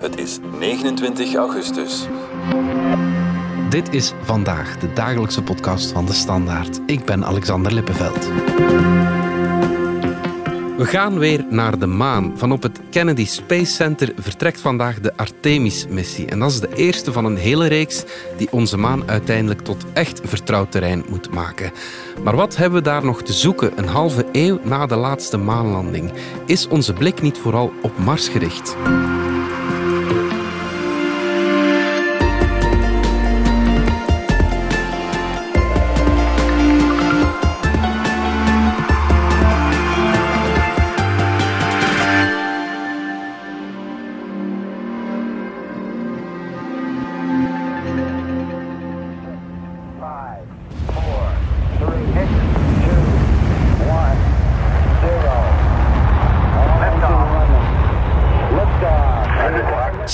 Het is 29 augustus. Dit is vandaag de dagelijkse podcast van de Standaard. Ik ben Alexander Lippenveld. We gaan weer naar de maan. Van op het Kennedy Space Center vertrekt vandaag de Artemis-missie. En dat is de eerste van een hele reeks die onze maan uiteindelijk tot echt vertrouwd terrein moet maken. Maar wat hebben we daar nog te zoeken een halve eeuw na de laatste maanlanding? Is onze blik niet vooral op Mars gericht?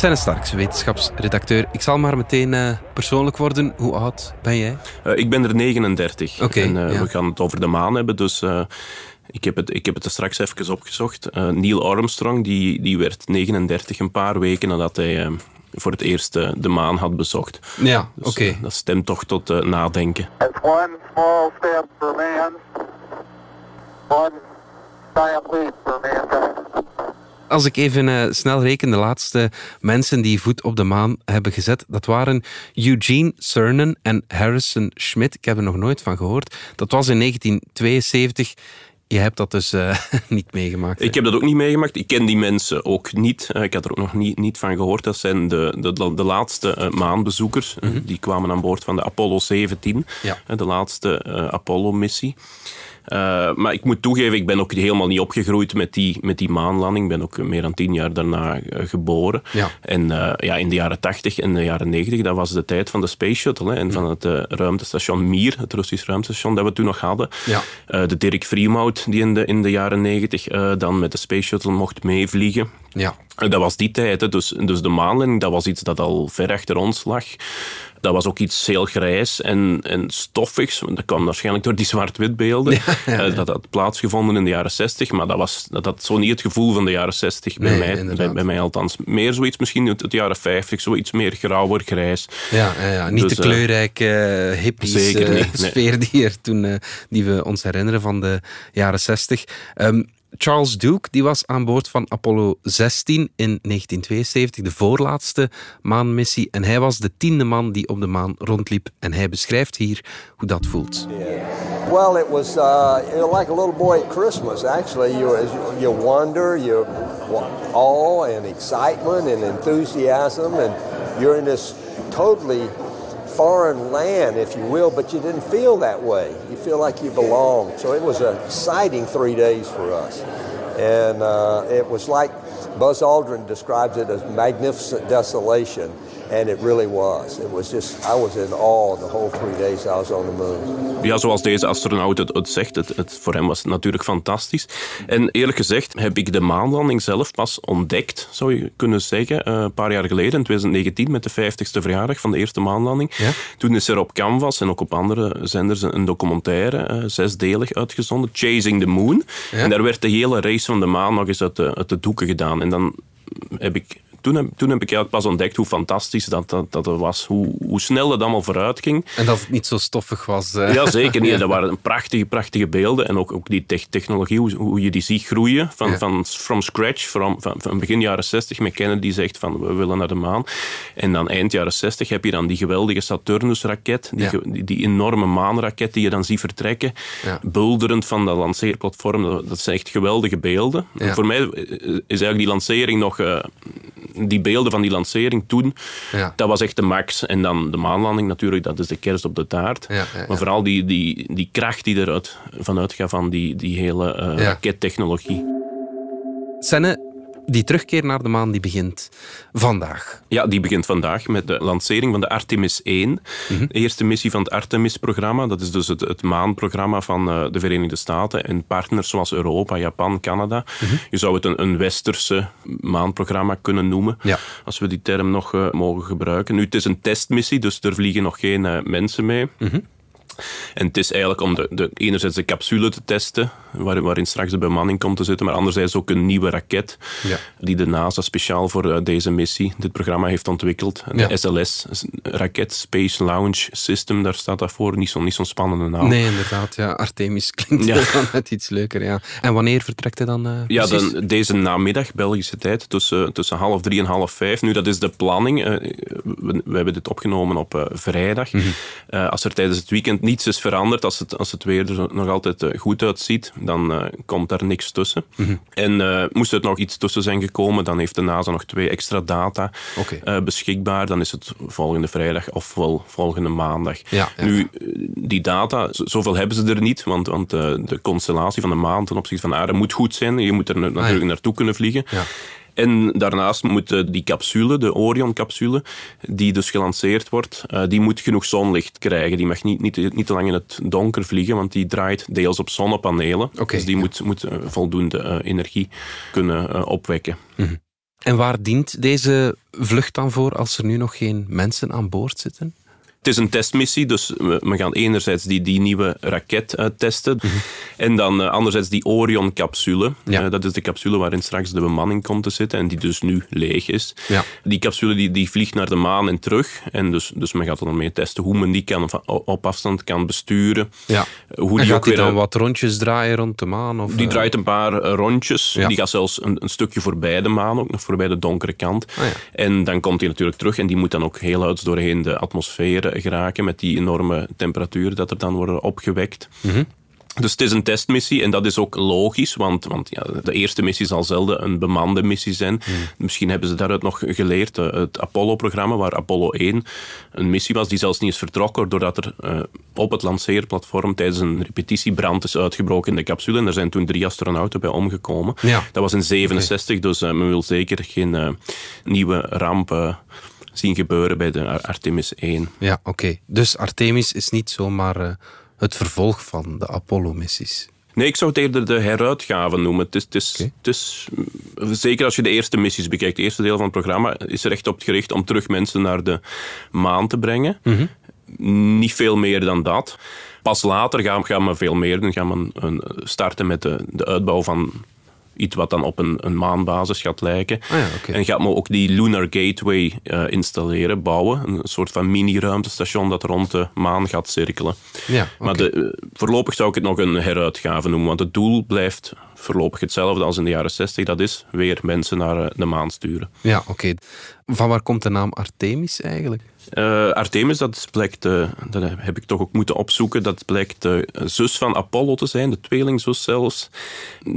Senne Starks, wetenschapsredacteur. Ik zal maar meteen eh, persoonlijk worden. Hoe oud ben jij? Eh, ik ben er 39. Oké, en eh, ja. we gaan het over de maan hebben, dus eh, ik, heb het, ik heb het er straks even opgezocht. Eh, Neil Armstrong die, die werd 39 een paar weken nadat hij voor het eerst de maan had bezocht. Ja, Dus, oké. dat stemt toch tot nadenken. It's one small step for man, one giant leap for mankind. Als ik even eh, snel reken, de laatste mensen die voet op de maan hebben gezet, dat waren Eugene Cernan en Harrison Schmitt. Ik heb er nog nooit van gehoord. Dat was in 1972. Je hebt dat dus eh, niet meegemaakt. hè? Ik heb dat ook niet meegemaakt. Ik ken die mensen ook niet. Eh, ik had er ook nog niet, niet van gehoord. Dat zijn de, de, de laatste maanbezoekers. Eh, Die kwamen aan boord van de Apollo 17, Mhm. Ja. de laatste Apollo-missie. Eh, maar ik moet toegeven, ik ben ook helemaal niet opgegroeid met die, met die maanlanding. Ik ben ook meer dan tien jaar daarna eh, geboren. Ja. En eh, ja, in de jaren 80 en de jaren 90, dat was de tijd van de Space Shuttle hè, en van het eh, ruimtestation Mir, het Russisch ruimtestation dat we toen nog hadden. Ja. De Dirk Vriemhout, die in de, in de jaren 90 eh, dan met de Space Shuttle mocht meevliegen. Ja. Eh, Dat was die tijd, hè. Dus, dus de maanlanding, dat was iets dat al ver achter ons lag. Dat was ook iets heel grijs en, en stoffigs. Dat kwam waarschijnlijk door die zwart-witbeelden. Eh, dat had plaatsgevonden in de jaren 60, maar dat, was, dat had zo niet het gevoel van de jaren 60 bij, Nee, mij, bij, bij mij althans. Meer zoiets misschien uit de jaren 50, zoiets meer grauwer, grijs. Ja, ja, ja. niet Dus, de eh, kleurrijke eh, hippies nee. sfeer die, er toen, die we ons herinneren van de jaren 60. Ehm, Charles Duke die was aan boord van Apollo 16 in 1972, de voorlaatste maanmissie. En hij was de tiende man die op de maan rondliep. En hij beschrijft hier hoe dat voelt. Well, it was uh, like a little boy at Christmas. Actually, you you, wonder, you awe and excitement and enthusiasm, and you're in this totally foreign land, if you will, but you didn't feel that way. You feel like you belong. So it was an exciting three days for us, and uh, it was like Buzz Aldrin describes it as magnificent desolation. And it really was. It was just, I was in awe the whole three days I was on the moon. Ja, zoals deze astronaut het, het zegt, het, het, voor hem was het natuurlijk fantastisch. En eerlijk gezegd heb ik de maanlanding zelf pas ontdekt, zou je kunnen zeggen, eh, een paar jaar geleden, in 2019, met de 50ste verjaardag van de eerste maanlanding. Ja? Toen is er op Canvas en ook op andere zenders een documentaire, eh, zesdelig uitgezonden, Chasing the Moon. Ja? En daar werd de hele race van de maan nog eens uit de, uit de doeken gedaan. En dan heb ik... Toen heb, toen heb ik eigenlijk pas ontdekt hoe fantastisch dat, dat, dat het was. Hoe, hoe snel het allemaal vooruit ging. En dat het niet zo stoffig was. eh. Ja, zeker niet. Dat waren prachtige, prachtige beelden. En ook, ook die tech- technologie, hoe, hoe je die ziet groeien. Van, Ja. van from scratch, van, van, van begin jaren 60 met Kennedy zegt van we willen naar de maan. En dan eind jaren 60 heb je dan die geweldige Saturnus-raket. Die, Ja. die, die enorme maanraket die je dan ziet vertrekken. Ja. Bulderend van dat lanceerplatform. Dat, dat zijn echt geweldige beelden. Voor mij is eigenlijk die lancering nog... eh, die beelden van die lancering toen, Ja. dat was echt de max. En dan de maanlanding natuurlijk, dat is de kerst op de taart. Ja, ja, ja. Maar vooral die, die, die kracht die eruit vanuit gaat van die, die hele eh, Ja. rakettechnologie. Senne, die terugkeer naar de maan die begint vandaag. Ja, die begint vandaag met de lancering van de Artemis 1. Mhm. De eerste missie van het Artemis-programma. Dat is dus het, het maanprogramma van eh, de Verenigde Staten en partners zoals Europa, Japan, Canada. Mhm. Je zou het een, een westerse maanprogramma kunnen noemen, Ja. als we die term nog eh, mogen gebruiken. Nu, het is een testmissie, dus er vliegen nog geen eh, mensen mee. Mhm. En het is eigenlijk om de, de, enerzijds de capsule te testen, waar, waarin straks de bemanning komt te zitten, maar anderzijds ook een nieuwe raket Ja. die de NASA speciaal voor eh, deze missie, dit programma, heeft ontwikkeld. De Ja. SLS, Raket Space Launch System, daar staat dat voor. Niet zo'n niet zo'n spannende naam. Nee, inderdaad. Ja, Artemis klinkt Ja. dan net iets leuker. Ja. En wanneer vertrekt hij dan? eh, Ja, dan, deze namiddag, Belgische tijd, tussen, tussen half drie en half vijf. Nu, dat is de planning. eh, we, we hebben dit opgenomen op vrijdag. Mhm. Als er tijdens het weekend niets is veranderd, als het, als het weer er nog altijd eh, goed uitziet, dan eh, komt daar niks tussen. Mhm. En eh, moest er nog iets tussen zijn gekomen, dan heeft de NASA nog twee extra data beschikbaar. Dan is het volgende vrijdag ofwel volgende maandag. Ja, ja. Nu, die data, zoveel hebben ze er niet, want, want de constellatie van de maan ten opzichte van de aarde moet goed zijn. Je moet er na- natuurlijk naartoe kunnen vliegen. En daarnaast moet eh, die capsule, de Orion-capsule, die dus gelanceerd wordt, eh, die moet genoeg zonlicht krijgen. Die mag niet, niet, niet te lang in het donker vliegen, want die draait deels op zonnepanelen. Dus die ja. moet, moet eh, voldoende energie kunnen opwekken. En waar dient deze vlucht dan voor als er nu nog geen mensen aan boord zitten? Het is een testmissie, dus we, gaan enerzijds die, die nieuwe raket eh, testen. En dan eh, anderzijds die Orion-capsule. Ja. Eh, dat is de capsule waarin straks de bemanning komt te zitten en die dus nu leeg is. Ja. Die capsule die, die vliegt naar de maan en terug. En dus, dus men gaat er dan mee testen hoe men die kan, op afstand kan besturen. Ja. Eh, Hoe En die gaat ook weer, dan wat rondjes draaien rond de maan? Of, die draait een paar rondjes. Ja. Die gaat zelfs een, een stukje voorbij de maan, ook nog voorbij de donkere kant. Ah, ja. En dan komt hij natuurlijk terug en die moet dan ook heel uit doorheen de atmosfeer geraken met die enorme temperaturen dat er dan worden opgewekt. Mhm. Dus het is een testmissie en dat is ook logisch, want, want ja, de eerste missie zal zelden een bemande missie zijn. Mhm. Misschien hebben ze daaruit nog geleerd. eh, Het Apollo-programma, waar Apollo 1 een missie was, die zelfs niet is vertrokken, doordat er eh, op het lanceerplatform tijdens een repetitie brand is uitgebroken in de capsule. En er zijn toen drie astronauten bij omgekomen. Ja. Dat was in 67, dus eh, men wil zeker geen nieuwe ramp eh, zien gebeuren bij de Ar- Artemis 1. Ja, oké. Dus Artemis is niet zomaar eh, het vervolg van de Apollo-missies. Nee, ik zou het eerder de heruitgave noemen. Het is, het is, Oké. het is, mm, zeker als je de eerste missies bekijkt, het eerste deel van het programma, is er echt op gericht om terug mensen naar de maan te brengen. Niet veel meer dan dat. Pas later gaan, gaan we veel meer doen. Gaan we een, starten met de, de uitbouw van iets wat dan op een, een maanbasis gaat lijken. Ah ja. En gaat men ook die Lunar Gateway eh, installeren, bouwen. Een soort van mini-ruimtestation dat rond de maan gaat cirkelen. Ja, Maar de, eh, voorlopig zou ik het nog een heruitgave noemen, want het doel blijft voorlopig hetzelfde als in de jaren 60. Dat is weer mensen naar eh, de maan sturen. Ja, oké. Van waar komt de naam Artemis eigenlijk? Eh, Artemis, dat blijkt, eh, dat heb ik toch ook moeten opzoeken, dat blijkt de zus van Apollo te zijn, de tweelingzus zelfs.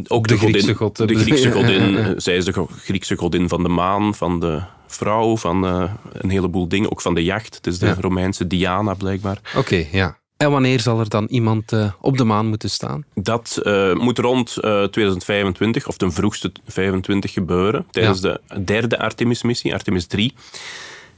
Ook De de, godin, Griekse god, hè? De Griekse godin. Zij is de Griekse godin van de maan, van de vrouw, van een heleboel dingen, ook van de jacht. Het is de Ja. Romeinse Diana blijkbaar. Oké, ja. En wanneer zal er dan iemand eh, op de maan moeten staan? Dat eh, moet rond eh, 2025, of ten vroegste 25 gebeuren, tijdens de derde Artemis-missie, Artemis 3.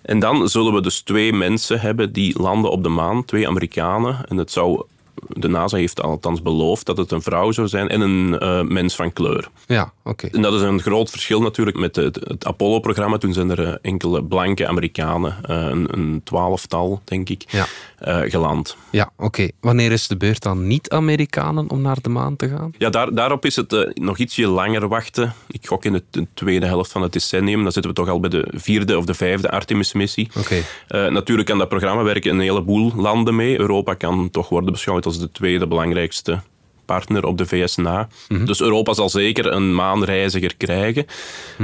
En dan zullen we dus twee mensen hebben die landen op de maan, twee Amerikanen. En het zou, de NASA heeft althans beloofd dat het een vrouw zou zijn en een eh, mens van kleur. Ja, En dat is een groot verschil natuurlijk met het, het Apollo-programma. Toen zijn er eh, enkele blanke Amerikanen, eh, een, een twaalftal denk ik, Ja. eh, geland. Ja, oké. Wanneer is de beurt aan niet-Amerikanen om naar de maan te gaan? Ja, daar, daarop is het nog ietsje langer wachten. Ik gok in de, de tweede helft van het decennium. Dan zitten we toch al bij de vierde of de vijfde Artemis-missie. Oké. Eh, natuurlijk kan dat programma werken een heleboel landen mee. Europa kan toch worden beschouwd als de tweede belangrijkste partner op de VS na. Dus Europa zal zeker een maanreiziger krijgen.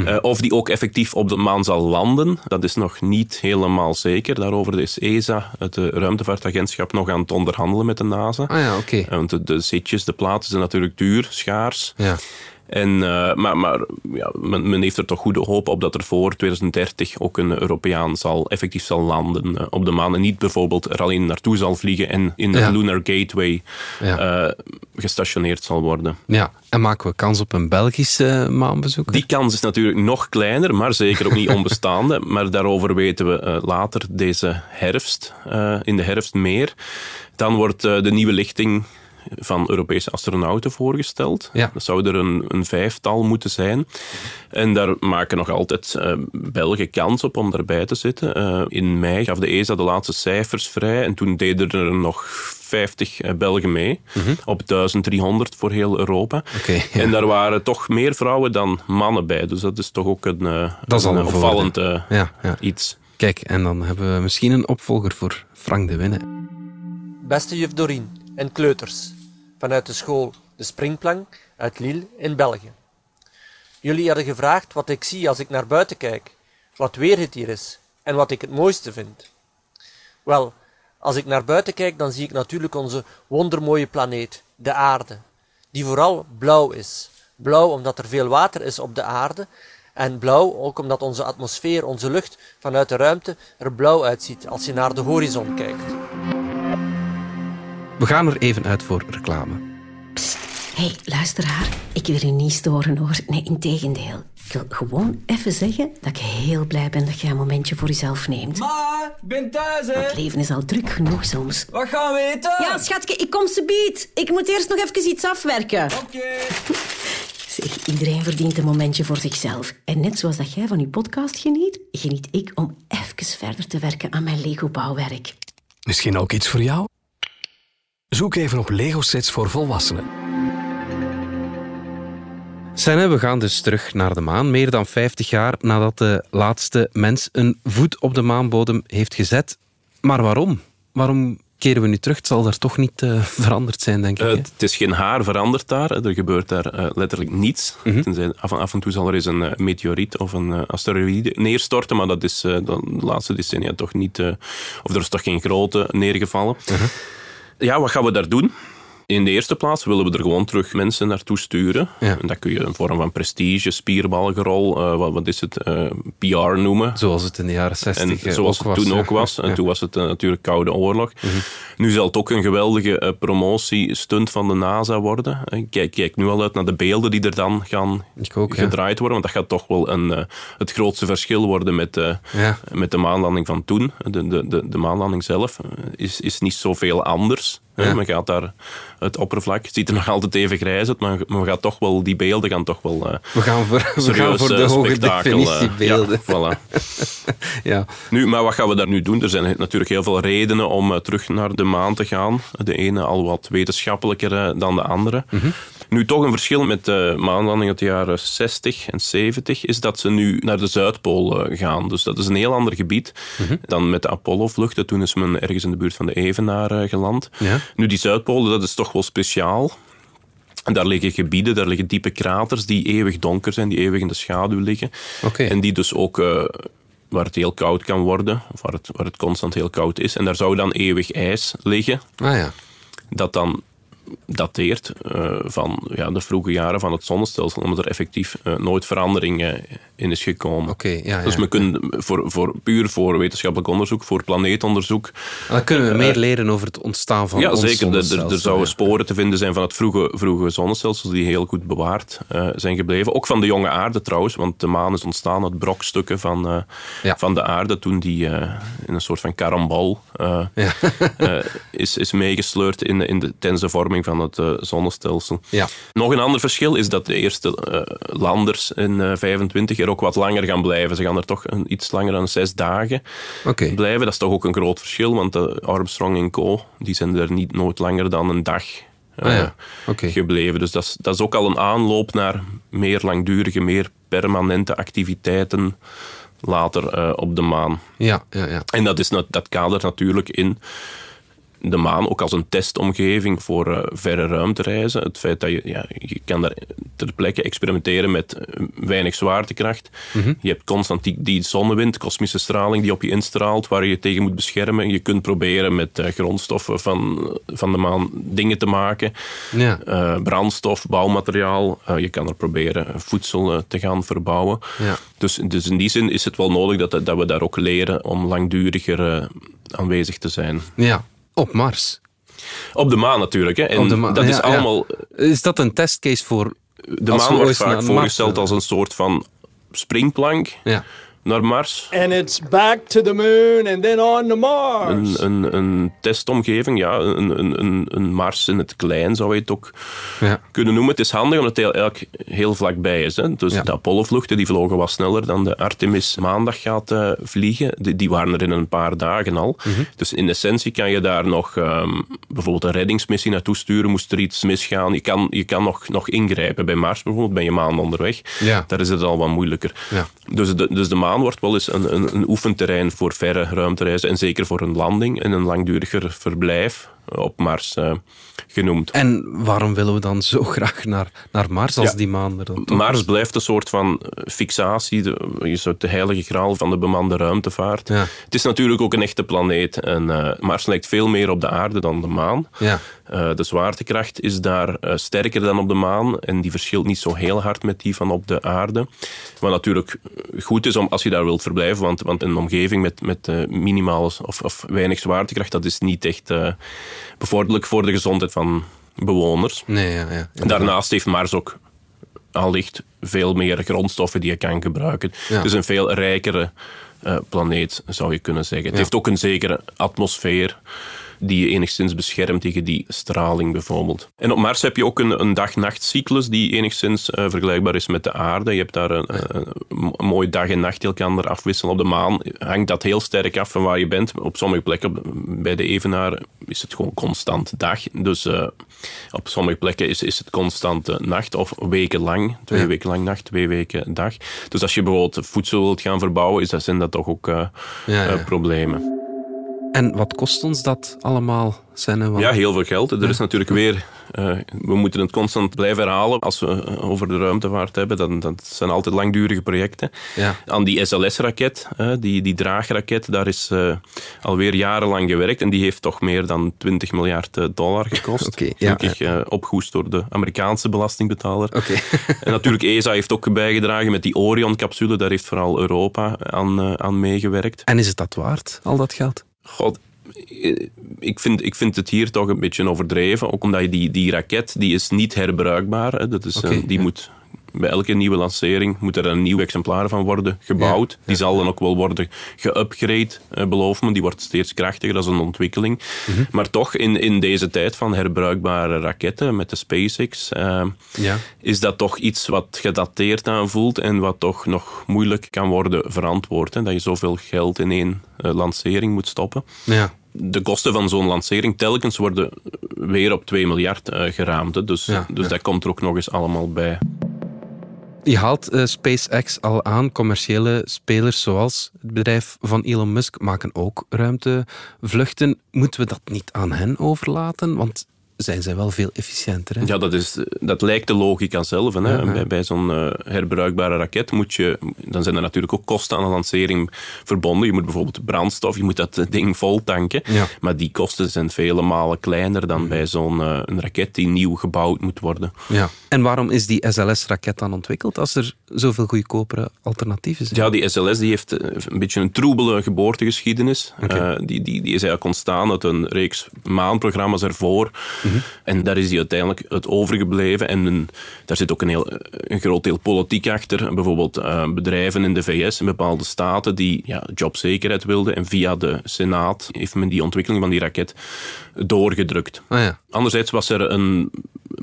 Eh, of die ook effectief op de maan zal landen, dat is nog niet helemaal zeker. Daarover is ESA, het eh, ruimtevaartagentschap, nog aan het onderhandelen met de NASA. Ah ja, oké. Eh, Want de, de zitjes, de plaatsen zijn natuurlijk duur, schaars. Ja. En, eh, maar maar ja, men, men heeft er toch goede hoop op dat er voor 2030 ook een Europeaan zal, effectief zal landen eh, op de maan. En niet bijvoorbeeld er alleen naartoe zal vliegen en in de Ja. Lunar Gateway Ja. eh, gestationeerd zal worden. ja. En maken we kans op een Belgisch eh, maanbezoek? Die kans is natuurlijk nog kleiner, maar zeker ook niet onbestaande. Maar daarover weten we later deze herfst, in de herfst meer. Dan wordt de nieuwe lichting van Europese astronauten voorgesteld. Ja. Dat zou er een, een vijftal moeten zijn. En daar maken nog altijd uh, Belgen kans op om daarbij te zitten. Uh, in mei gaf de ESA de laatste cijfers vrij en toen deden er nog 50 uh, Belgen mee, op 1300 voor heel Europa. Ja. En daar waren toch meer vrouwen dan mannen bij. Dus dat is toch ook een, uh, Dat is al een een opvallend voordeel. uh, Ja, ja. iets. Kijk, en dan hebben we misschien een opvolger voor Frank de Winne. Beste juf Dorien en kleuters vanuit de school De Springplank uit Lille in België. Jullie hadden gevraagd wat ik zie als ik naar buiten kijk, wat weer het hier is en wat ik het mooiste vind. Wel, als ik naar buiten kijk, dan zie ik natuurlijk onze wondermooie planeet, de aarde, die vooral blauw is. Blauw omdat er veel water is op de aarde en blauw ook omdat onze atmosfeer, onze lucht vanuit de ruimte er blauw uitziet als je naar de horizon kijkt. We gaan er even uit voor reclame. Hé, hey, luisteraar. Ik wil u niet storen hoor. Nee, integendeel. Ik wil gewoon even zeggen dat ik heel blij ben dat jij een momentje voor jezelf neemt. Ma, ik ben thuis, hè. Het leven is al druk genoeg soms. Wat gaan we eten? Ja, schatje, ik kom ze bied. Ik moet eerst nog even iets afwerken. Oké. Zeg, iedereen verdient een momentje voor zichzelf. En net zoals dat jij van je podcast geniet, geniet ik om even verder te werken aan mijn Lego-bouwwerk. Misschien ook iets voor jou? Zoek even op Lego sets voor volwassenen. Senne, we gaan dus terug naar de maan. Meer dan 50 jaar nadat de laatste mens een voet op de maanbodem heeft gezet. Maar waarom? Waarom keren we nu terug? Het zal daar toch niet uh, veranderd zijn, denk ik. Uh, hè? het is geen haar veranderd daar. Er gebeurt daar uh, letterlijk niets. Mhm. Tenzij af, en, af en toe zal er eens een meteoriet of een asteroïde neerstorten, maar dat is de laatste decennia toch niet... of er is toch geen grote neergevallen. Mhm. Ja, wat gaan we daar doen? In de eerste plaats willen we er gewoon terug mensen naartoe sturen. Ja. En dat kun je een vorm van prestige, spierbalgerol, uh, wat, wat, is het, uh, PR noemen. Zoals het in de jaren 60 en zoals ook het toen ook was. Ja. En toen was het uh, natuurlijk Koude Oorlog. Mhm. Nu zal het ook een geweldige promotiestunt van de NASA worden. Ik kijk, kijk nu al uit naar de beelden die er dan gaan ook, gedraaid worden. Want dat gaat toch wel een, het grootste verschil worden met, met de maanlanding van toen. De, de, de, de maanlanding zelf is, is niet zoveel anders. Ja. Men gaat daar het oppervlak, het ziet er nog altijd even grijs uit, maar we gaan toch wel, die beelden gaan toch wel. Uh, we gaan voor, we gaan voor de uh, hoge spektakel, definitiebeelden. Uh, ja, voilà. ja. Nu, maar wat gaan we daar nu doen? Er zijn natuurlijk heel veel redenen om terug naar de maan te gaan. De ene al wat wetenschappelijker dan de andere. Mm -hmm. Nu, toch een verschil met de maanlanding uit de jaren 60 en 70 is dat ze nu naar de Zuidpool uh, gaan. Dus dat is een heel ander gebied Mhm. mm -hmm. dan met de Apollo-vluchten. Toen is men ergens in de buurt van de Evenaar geland. Ja. Nu, die Zuidpool, dat is toch wel speciaal. En daar liggen gebieden, daar liggen diepe kraters die eeuwig donker zijn, die eeuwig in de schaduw liggen. Okay. En die dus ook, uh, waar het heel koud kan worden, of waar het, waar het constant heel koud is. En daar zou dan eeuwig ijs liggen. Ah ja. Dat dan dateert uh, van ja, de vroege jaren van het zonnestelsel, omdat er effectief uh, nooit verandering uh, in is gekomen. Okay, ja, dus ja. we kunnen voor, voor, puur voor wetenschappelijk onderzoek, voor planeetonderzoek... Dan kunnen we meer leren over het ontstaan van ja, ons zeker. Er, er zouden sporen te vinden zijn van het vroege, vroege zonnestelsel die heel goed bewaard zijn gebleven. Ook van de jonge aarde trouwens, want de maan is ontstaan uit brokstukken van, van de aarde toen die in een soort van karambol is, is meegesleurd in, in de, tijdens de van het uh, zonnestelsel. Ja. Nog een ander verschil is dat de eerste uh, landers in uh, 25 er ook wat langer gaan blijven. Ze gaan er toch een, iets langer dan zes dagen okay. blijven. Dat is toch ook een groot verschil, want de Armstrong en Co. die zijn er niet nooit langer dan een dag ah, ja. okay. gebleven. Dus dat is, dat is ook al een aanloop naar meer langdurige, meer permanente activiteiten later op de maan. Ja, ja, ja. En dat, is, dat kadert natuurlijk in de maan ook als een testomgeving voor uh, verre ruimtereizen. Het feit dat je, ja, je kan daar ter plekke experimenteren met uh, weinig zwaartekracht. Mhm. Mm -hmm. Je hebt constant die, die, zonnewind, kosmische straling die op je instraalt, waar je je tegen moet beschermen. Je kunt proberen met uh, grondstoffen van, van de maan dingen te maken. Ja. brandstof, bouwmateriaal. je kan er proberen voedsel te gaan verbouwen. Ja. Dus, dus in die zin is het wel nodig dat, dat we daar ook leren om langduriger aanwezig te zijn. Ja. Op Mars. Op de maan natuurlijk. Hè. En maan, dat is allemaal... Ja. Is dat een testcase voor... De maan wordt vaak voorgesteld als een soort van springplank. Ja. Naar Mars. And it's back to the moon and then on to Mars. Een, een, een testomgeving, ja, een, een, een, een Mars in het klein zou je het ook Ja. kunnen noemen. Het is handig omdat hij eigenlijk heel vlakbij is. Hè. Dus Ja. de Apollo-vluchten die vlogen wat sneller dan de Artemis maandag gaat eh, vliegen. Die, die waren er in een paar dagen al. Mhm. Dus in essentie kan je daar nog ehm, bijvoorbeeld een reddingsmissie naartoe sturen. Moest er iets misgaan. Je kan, je kan nog, nog ingrijpen. Bij Mars bijvoorbeeld ben je maanden onderweg. Ja. Daar is het al wat moeilijker. Ja. Dus, de, dus de maan wordt wel eens een, een, een oefenterrein voor verre ruimtereizen. En zeker voor een landing en een langduriger verblijf op Mars eh, genoemd. En waarom willen we dan zo graag naar, naar Mars als Ja. die maan er dan Mars blijft een soort van eh, fixatie, de, je zou de heilige graal van de bemande ruimtevaart. Ja. Het is natuurlijk ook een echte planeet en eh, Mars lijkt veel meer op de aarde dan de maan. Ja. De zwaartekracht is daar sterker dan op de maan en die verschilt niet zo heel hard met die van op de aarde. Wat natuurlijk goed is om, als je daar wilt verblijven, want, want een omgeving met, met minimaal of, of weinig zwaartekracht, dat is niet echt bevorderlijk voor de gezondheid van bewoners. Nee, ja, daarnaast heeft Mars ook allicht veel meer grondstoffen die je kan gebruiken. Ja. Het is een veel rijkere eh, planeet, zou je kunnen zeggen. Het Ja. heeft ook een zekere atmosfeer die je enigszins beschermt tegen die straling bijvoorbeeld. En op Mars heb je ook een, een dag-nachtcyclus die enigszins eh, vergelijkbaar is met de aarde. Je hebt daar een, een, een mooi dag en nacht elkaar afwisselen. Op de maan hangt dat heel sterk af van waar je bent. Op sommige plekken, bij de Evenaar, is het gewoon constant dag. Dus eh, op sommige plekken is, is het constant eh, nacht of wekenlang. Twee Ja. weken lang nacht, twee weken dag. Dus als je bijvoorbeeld voedsel wilt gaan verbouwen, is dat, zijn dat toch ook eh, Ja, ja. eh, problemen. En wat kost ons dat allemaal? Want- Ja, heel veel geld. Er is natuurlijk weer... eh, we moeten het constant blijven herhalen. Als we eh, over de ruimtevaart hebben, dan, dat zijn altijd langdurige projecten. Ja. Aan die SLS-raket, eh, die, die draagraket, daar is eh, alweer jarenlang gewerkt. En die heeft toch meer dan 20 miljard dollar gekost. Ja, Gelukkig opgehoest door de Amerikaanse belastingbetaler. Oké. En natuurlijk, ESA heeft ook bijgedragen met die Orion-capsule. Daar heeft vooral Europa aan, aan meegewerkt. En is het dat waard, al dat geld? God, ik vind, ik vind het hier toch een beetje overdreven. Ook omdat je die, die raket, die is niet herbruikbaar. Hè. Dat is, een- die ja. moet, bij elke nieuwe lancering moet er een nieuw exemplaar van worden gebouwd. Die zal dan ook wel worden geupgrade, eh, beloof me. Die wordt steeds krachtiger, dat is een ontwikkeling. Mhm. Maar toch, in, in deze tijd van herbruikbare raketten met de SpaceX, eh, Ja. is dat toch iets wat gedateerd aanvoelt en wat toch nog moeilijk kan worden verantwoord. Hè? Dat je zoveel geld in één eh, lancering moet stoppen Ja. de kosten van zo'n lancering telkens worden weer op 2 miljard geraamd. hè. Dus, Ja, dus ja. dat komt er ook nog eens allemaal bij. Je haalt eh, SpaceX al aan. Commerciële spelers zoals het bedrijf van Elon Musk maken ook ruimtevluchten. Moeten we dat niet aan hen overlaten? Want zijn zij wel veel efficiënter. Hè? Ja, dat, is, dat lijkt de logica zelf. Hè. Ja, ja. Bij, bij zo'n eh, herbruikbare raket moet je... Dan zijn er natuurlijk ook kosten aan de lancering verbonden. Je moet bijvoorbeeld brandstof, je moet dat ding vol tanken. Ja. Mhm. Maar die kosten zijn vele malen kleiner dan bij zo'n eh, een raket die nieuw gebouwd moet worden. Ja. En waarom is die SLS-raket dan ontwikkeld als er zoveel goedkopere alternatieven zijn? Ja, die SLS die heeft eh, een beetje een troebele geboortegeschiedenis. Die, die, die is eigenlijk ontstaan uit een reeks maanprogramma's ervoor. Mhm. En daar is die uiteindelijk uit overgebleven. En een, daar zit ook een, heel, een groot deel politiek achter. Bijvoorbeeld eh, bedrijven in de VS en bepaalde staten die ja, jobzekerheid wilden. En via de Senaat heeft men die ontwikkeling van die raket doorgedrukt. Ah ja. Anderzijds was er een,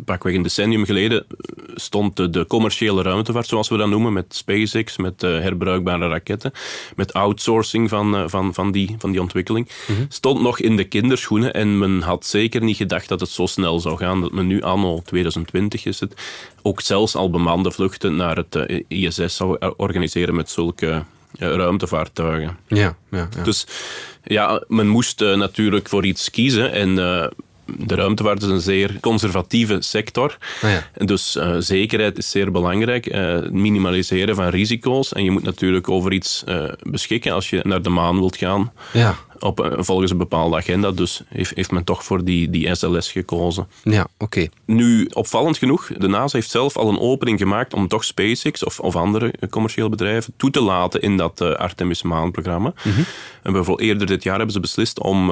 pakweg een decennium geleden, stond de, de commerciële ruimtevaart, zoals we dat noemen, met SpaceX, met eh, herbruikbare raketten, met outsourcing van, eh, van, van, die, van die ontwikkeling, stond nog in de kinderschoenen en men had zeker niet gedacht dat het zo snel zou gaan, dat men nu anno 2020 is het, ook zelfs al bemande vluchten naar het eh, ISS zou organiseren met zulke ruimtevaartuigen. Ja, ja, ja. Dus ja, men moest natuurlijk voor iets kiezen. En de ruimtevaart is een zeer conservatieve sector. Ah ja. Dus eh, zekerheid is zeer belangrijk. eh, minimaliseren van risico's. En je moet natuurlijk over iets eh, beschikken als je naar de maan wilt gaan. Ja, Op, volgens een bepaalde agenda. Dus heeft, heeft men toch voor die, die SLS gekozen. ja oké. Nu, opvallend genoeg, de NASA heeft zelf al een opening gemaakt om toch SpaceX of, of andere commerciële bedrijven toe te laten in dat Artemis-maanprogramma. En bijvoorbeeld eerder dit jaar hebben ze beslist om...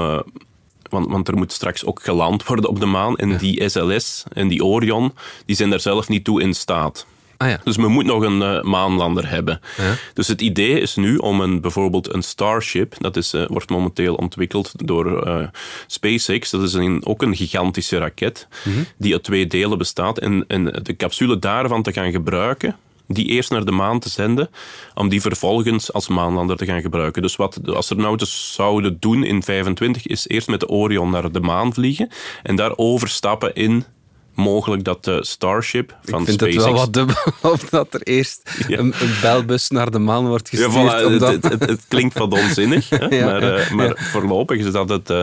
want, want er moet straks ook geland worden op de maan. En die SLS en die Orion, die zijn daar zelf niet toe in staat. Ah, ja. Dus men moet nog een eh, maanlander hebben. Ja. Dus het idee is nu om een, bijvoorbeeld een Starship, dat is, eh, wordt momenteel ontwikkeld door eh, SpaceX, dat is een, ook een gigantische raket Mhm. die uit twee delen bestaat. En, en de capsule daarvan te gaan gebruiken, die eerst naar de maan te zenden, om die vervolgens als maanlander te gaan gebruiken. Dus wat de astronauten zouden doen in 25 is eerst met de Orion naar de maan vliegen en daar overstappen in mogelijk dat de Starship van Ik vind SpaceX... het wel wat dubbel of dat er eerst Ja. een, een belbus naar de maan wordt Ja, gestuurd. voilà, om het, klinkt wat onzinnig, hè? Ja, maar, ja, eh, maar ja. voorlopig is dat het eh,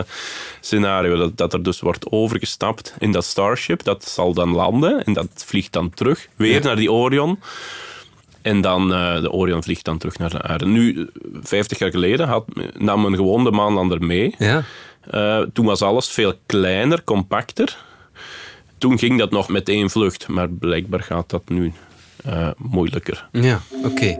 scenario. Dat, dat er dus wordt overgestapt in dat Starship. Dat zal dan landen en dat vliegt dan terug weer Ja. naar die Orion. En dan, eh, de Orion vliegt dan terug naar de aarde. Nu, 50 jaar geleden had, nam men gewoon de maanlander mee. Ja. Eh, toen was alles veel kleiner, compacter. Toen ging dat nog met één vlucht, maar blijkbaar gaat dat nu eh, moeilijker. Ja, oké.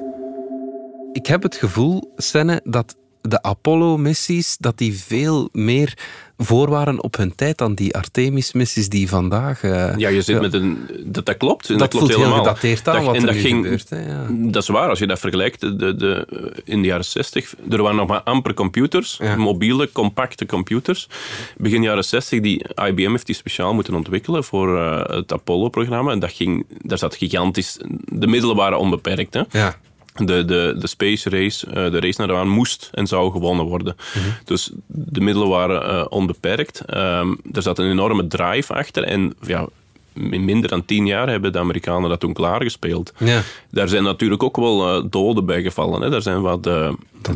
Ik heb het gevoel, Senne, dat de Apollo-missies dat die veel meer voor waren op hun tijd dan die Artemis-missies die vandaag... eh, Ja, je zit met een... Dat, dat klopt. Dat dat klopt voelt heel helemaal. gedateerd aan wat en er dat nu ging, gebeurt, hè, ja. Dat is waar, als je dat vergelijkt. De, de, de- in de jaren 60, er waren nog maar amper computers, Ja. mobiele, compacte computers. Begin jaren 60, die IBM heeft die speciaal moeten ontwikkelen voor eh, het Apollo-programma. En dat ging, daar zat gigantisch... De middelen waren onbeperkt, hè. Ja. De, de, de space race, eh, de race naar de maan, moest en zou gewonnen worden. Mhm. Dus de middelen waren eh, onbeperkt. Ehm, er zat een enorme drive achter. En ja, in minder dan tien jaar hebben de Amerikanen dat toen klaargespeeld. Ja. Daar zijn natuurlijk ook wel eh, doden bij gevallen. Hè. Daar zijn wat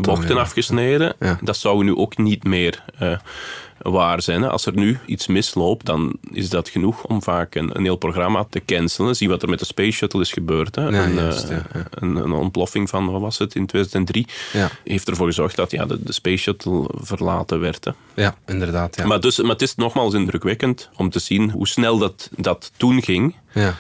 bochten afgesneden. Ja. Dat zou nu ook niet meer waar zijn. Hè. Als er nu iets misloopt, dan is dat genoeg om vaak een, een heel programma te cancelen. Zie wat er met de Space Shuttle is gebeurd. Hè. Ja, een, juist, eh, ja, ja. Een, een ontploffing van, wat was het, in 2003. Ja. Heeft ervoor gezorgd dat ja, de, de Space Shuttle verlaten werd. Hè. ja, inderdaad. Ja. Maar, dus, maar het is nogmaals indrukwekkend om te zien hoe snel dat, dat toen ging. ja.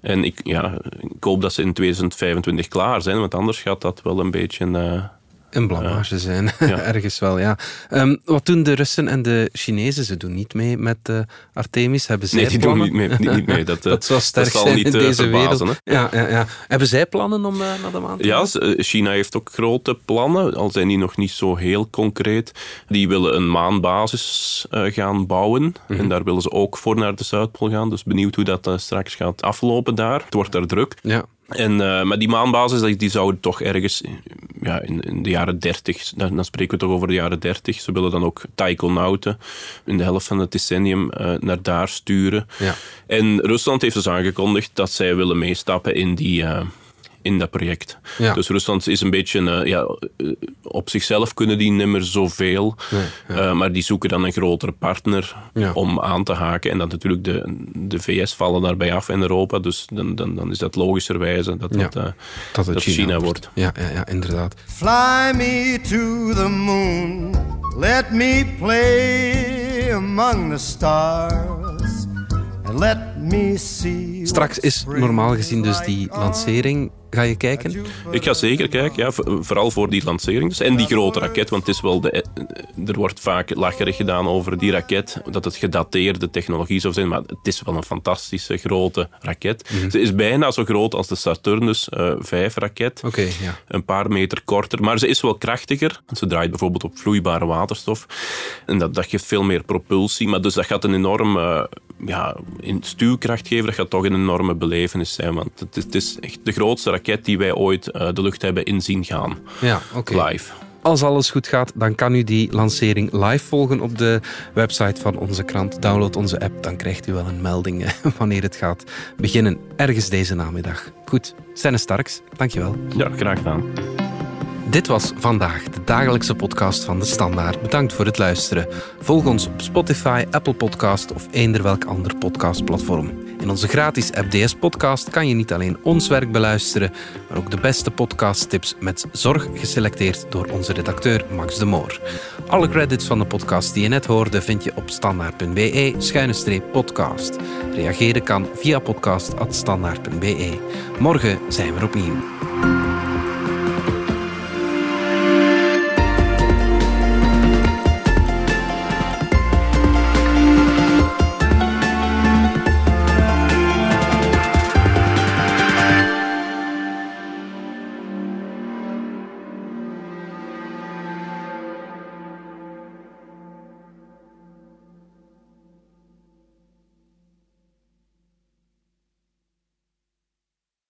En ik, ja, ik hoop dat ze in 2025 klaar zijn, want anders gaat dat wel een beetje... eh, Een blamage zijn, ja. ergens wel, ja. Ehm, wat doen de Russen en de Chinezen? Ze doen niet mee met eh, Artemis. Hebben zij nee, die doen niet mee. Niet, mee. Dat, eh, Dat zou sterk zal zijn niet in eh, deze verbazen, wereld. Ja, ja, ja. Hebben zij plannen om naar de maan te Ja, gaan? eh, China heeft ook grote plannen, al zijn die nog niet zo heel concreet. Die willen een maanbasis gaan bouwen. Mhm. En daar willen ze ook voor naar de Zuidpool gaan. Dus benieuwd hoe dat straks gaat aflopen daar. Het wordt daar druk. Ja. En, eh, maar die maanbasis, die, die zou toch ergens ja, in, in de jaren 30, dan, dan spreken we toch over de jaren 30. Ze willen dan ook taikonauten in de helft van het decennium eh, naar daar sturen. Ja. En Rusland heeft dus aangekondigd dat zij willen meestappen in die... eh, in dat project. Ja. Dus Rusland is een beetje, eh, ja, eh, op zichzelf kunnen die niet meer zoveel, Nee, Eh, maar die zoeken dan een grotere partner Ja. om aan te haken. En dan natuurlijk de, de VS vallen daarbij af in Europa, dus dan, dan, dan is dat logischerwijze dat Ja. dat, eh, Dat het dat China, wordt. Ja, ja, ja, inderdaad. Fly me to the moon. Let me play among the stars. And let me see. Straks is normaal gezien dus die lancering. Ga je kijken? Ik ga zeker kijken, ja, vooral voor die lancering. Dus. En die grote raket, want het is wel de, eh, er wordt vaak lacherig gedaan over die raket, dat het gedateerde technologie zou zijn, maar het is wel een fantastische grote raket. Mhm. Ze is bijna zo groot als de Saturnus eh 5-raket. Oké, ja. Een paar meter korter, maar ze is wel krachtiger. Ze draait bijvoorbeeld op vloeibare waterstof. En dat, dat geeft veel meer propulsie. Maar dus dat gaat een enorme ja, in stuwkracht geven. Dat gaat toch een enorme belevenis zijn. Want het is, het is echt de grootste raket die wij ooit eh, de lucht hebben inzien gaan. Ja, oké. Live. Als alles goed gaat, dan kan u die lancering live volgen op de website van onze krant. Download onze app, dan krijgt u wel een melding wanneer het gaat beginnen. Ergens deze namiddag. Goed, Senne Starks, dankjewel. Ja, graag gedaan. Dit was vandaag de dagelijkse podcast van De Standaard. Bedankt voor het luisteren. Volg ons op Spotify, Apple Podcast of eender welk ander podcastplatform. In onze gratis app DS Podcast kan je niet alleen ons werk beluisteren, maar ook de beste podcasttips met zorg geselecteerd door onze redacteur Max de Moor. Alle credits van de podcast die je net hoorde vind je op standaard.be-podcast. Reageren kan via podcast.standaard.be. Morgen zijn we opnieuw.